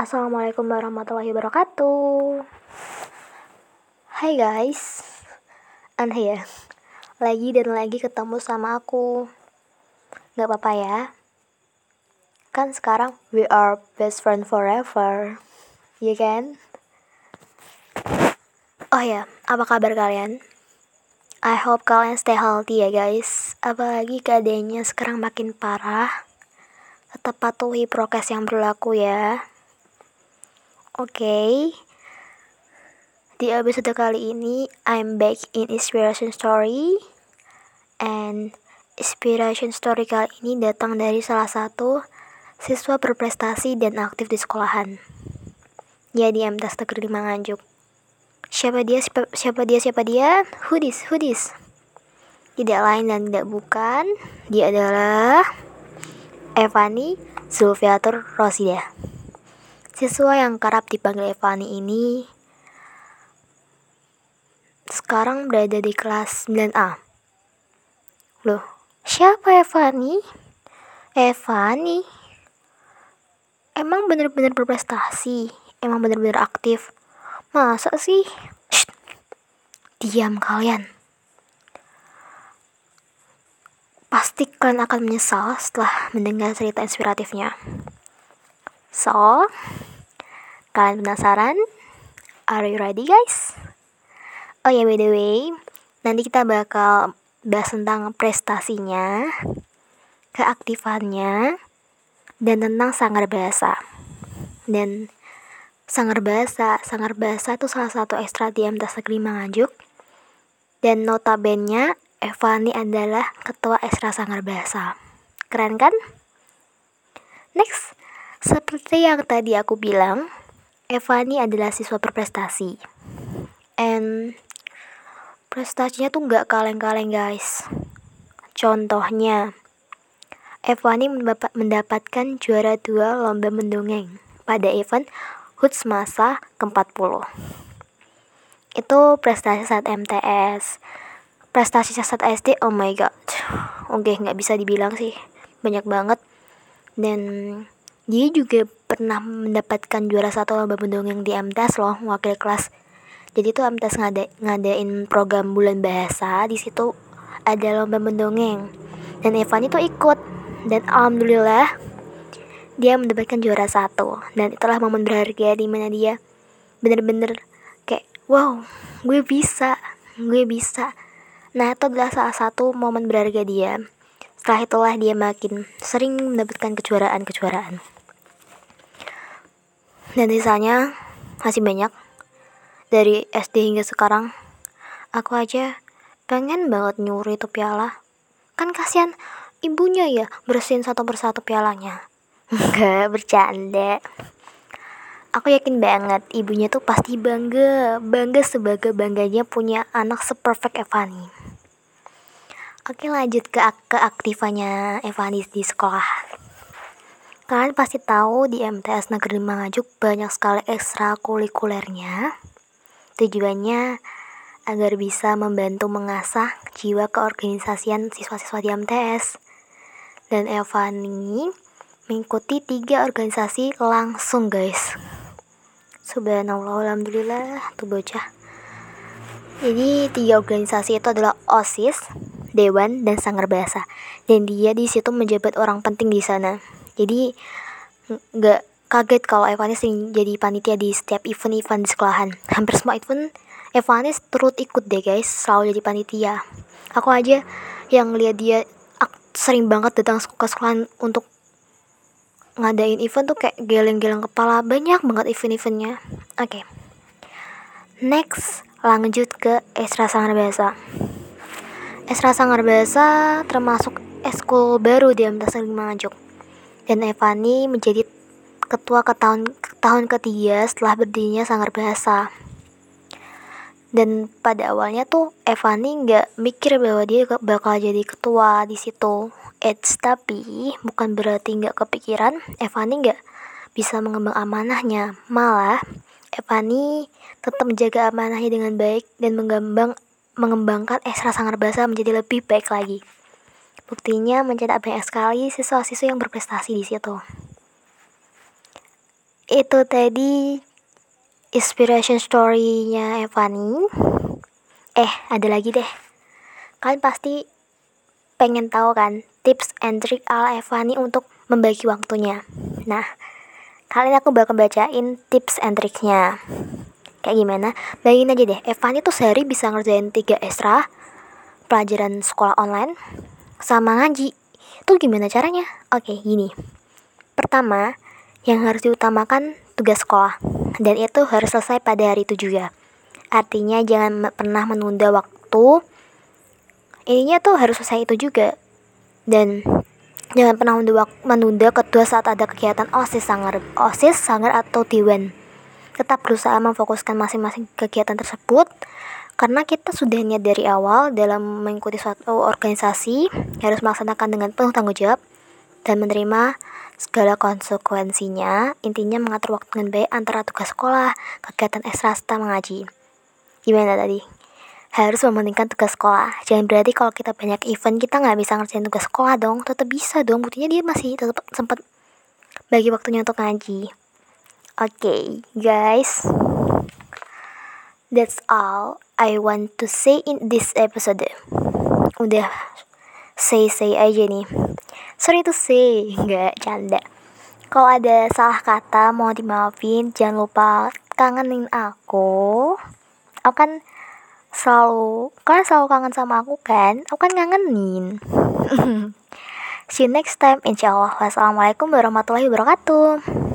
Assalamualaikum warahmatullahi wabarakatuh. Hai guys, aneh ya. Lagi dan lagi ketemu sama aku. Gak apa-apa ya. Kan sekarang we are best friend forever. Ya kan? Oh ya, apa kabar kalian? I hope kalian stay healthy ya guys. Apalagi keadaannya sekarang makin parah. Tetap patuhi prokes yang berlaku ya. Oke. Okay. Di episode kali ini I'm back in inspiration story and inspiration story kali ini datang dari salah satu siswa berprestasi dan aktif di sekolahan. Ya di MTS Negeri Manganjuk. Siapa dia siapa, siapa dia siapa dia? Who this? Tidak lain dan tidak bukan, dia adalah Evani Zulfiatur Rosida. Siswa yang kerap dipanggil Evani ini sekarang berada di kelas 9A. Loh, siapa Evani? Evani? Emang bener-bener berprestasi? Emang bener-bener aktif? Masa sih? Shh. Diam kalian. Pasti kalian akan menyesal setelah mendengar cerita inspiratifnya. So, Kalian penasaran? Are you ready guys? Oh ya by the way, nanti kita bakal bahas tentang prestasinya, keaktifannya, dan tentang sanggar bahasa. Dan sanggar bahasa, sanggar bahasa itu salah satu ekstra di MTS Negeri Manganjuk. Dan notabene Evani adalah ketua ekstra sanggar bahasa. Keren kan? Next, seperti yang tadi aku bilang, Evani adalah siswa berprestasi. And prestasinya tuh nggak kaleng-kaleng guys. Contohnya, Evani mendapatkan juara dua lomba mendongeng pada event HUTS masa ke-40. Itu prestasi saat MTS. Prestasi saat SD, oh my god. Oke, nggak bisa dibilang sih. Banyak banget. Dan dia juga pernah mendapatkan juara satu lomba mendongeng di MTS loh wakil kelas. Jadi tuh MTS ngada ngadain program bulan bahasa di situ ada lomba mendongeng dan Evan itu ikut. Dan alhamdulillah dia mendapatkan juara satu. Dan itulah momen berharga di mana dia bener-bener kayak wow gue bisa gue bisa. Nah itu adalah salah satu momen berharga dia setelah itulah dia makin sering mendapatkan kejuaraan-kejuaraan. Dan sisanya masih banyak. Dari SD hingga sekarang aku aja pengen banget nyuri itu piala. Kan kasihan ibunya ya bersihin satu persatu pialanya. Enggak bercanda. Aku yakin banget ibunya tuh pasti bangga bangga sebagai bangganya punya anak seperfect Evani oke lanjut ke keaktifannya Evani di sekolah Kalian pasti tahu di MTS Negeri Mangajuk banyak sekali ekstrakurikulernya. Tujuannya agar bisa membantu mengasah jiwa keorganisasian siswa-siswa di MTS. Dan Evani mengikuti tiga organisasi langsung guys. Subhanallah, Alhamdulillah, tuh bocah. Jadi tiga organisasi itu adalah OSIS, Dewan, dan Sanggar Bahasa. Dan dia di situ menjabat orang penting di sana. Jadi nggak kaget kalau Evanis jadi panitia di setiap event-event di sekolahan. Hampir semua event Evanis turut ikut deh guys. Selalu jadi panitia. Aku aja yang lihat dia sering banget datang ke sekolahan untuk ngadain event tuh kayak geleng-geleng kepala. Banyak banget event-eventnya. Oke. Okay. next lanjut ke Esra Sangar Bahasa Esra Sangar Bahasa termasuk eskul baru di MTS Nganjuk dan Evani menjadi ketua ke tahun, ke tahun ketiga setelah berdirinya Sanggar Bahasa. Dan pada awalnya tuh Evani nggak mikir bahwa dia bakal jadi ketua di situ. It's tapi bukan berarti nggak kepikiran Evani nggak bisa mengembang amanahnya. Malah Evani tetap menjaga amanahnya dengan baik dan mengembang mengembangkan ekstra Sanggar Bahasa menjadi lebih baik lagi. Buktinya mencetak banyak sekali siswa-siswa yang berprestasi di situ. itu tadi inspiration story-nya Evani eh ada lagi deh kalian pasti pengen tahu kan tips and trick ala Evani untuk membagi waktunya nah kali ini aku bakal bacain tips and triknya kayak gimana? Bayangin aja deh Evani tuh sehari bisa ngerjain tiga ekstra pelajaran sekolah online sama ngaji. Itu gimana caranya? Oke gini. Pertama yang harus diutamakan tugas sekolah. Dan itu harus selesai pada hari itu juga. Artinya jangan pernah menunda waktu. Ininya tuh harus selesai itu juga. Dan jangan pernah menunda, menunda kedua saat ada kegiatan osis sangar osis sangar atau diwan tetap berusaha memfokuskan masing-masing kegiatan tersebut karena kita sudah niat dari awal dalam mengikuti suatu organisasi harus melaksanakan dengan penuh tanggung jawab dan menerima segala konsekuensinya intinya mengatur waktu dengan baik antara tugas sekolah kegiatan ekstra serta mengaji gimana tadi harus mementingkan tugas sekolah. Jangan berarti kalau kita banyak event kita nggak bisa ngerjain tugas sekolah dong. Tetap bisa dong. Buktinya dia masih tetap sempat bagi waktunya untuk ngaji. Okay, guys. That's all I want to say in this episode. Udah say-say aja nih. Sorry to say, nggak canda. Kalau ada salah kata mau dimaafin, jangan lupa kangenin aku. Aku kan selalu kalian selalu kangen sama aku kan aku kan ngangenin see you next time insyaallah wassalamualaikum warahmatullahi wabarakatuh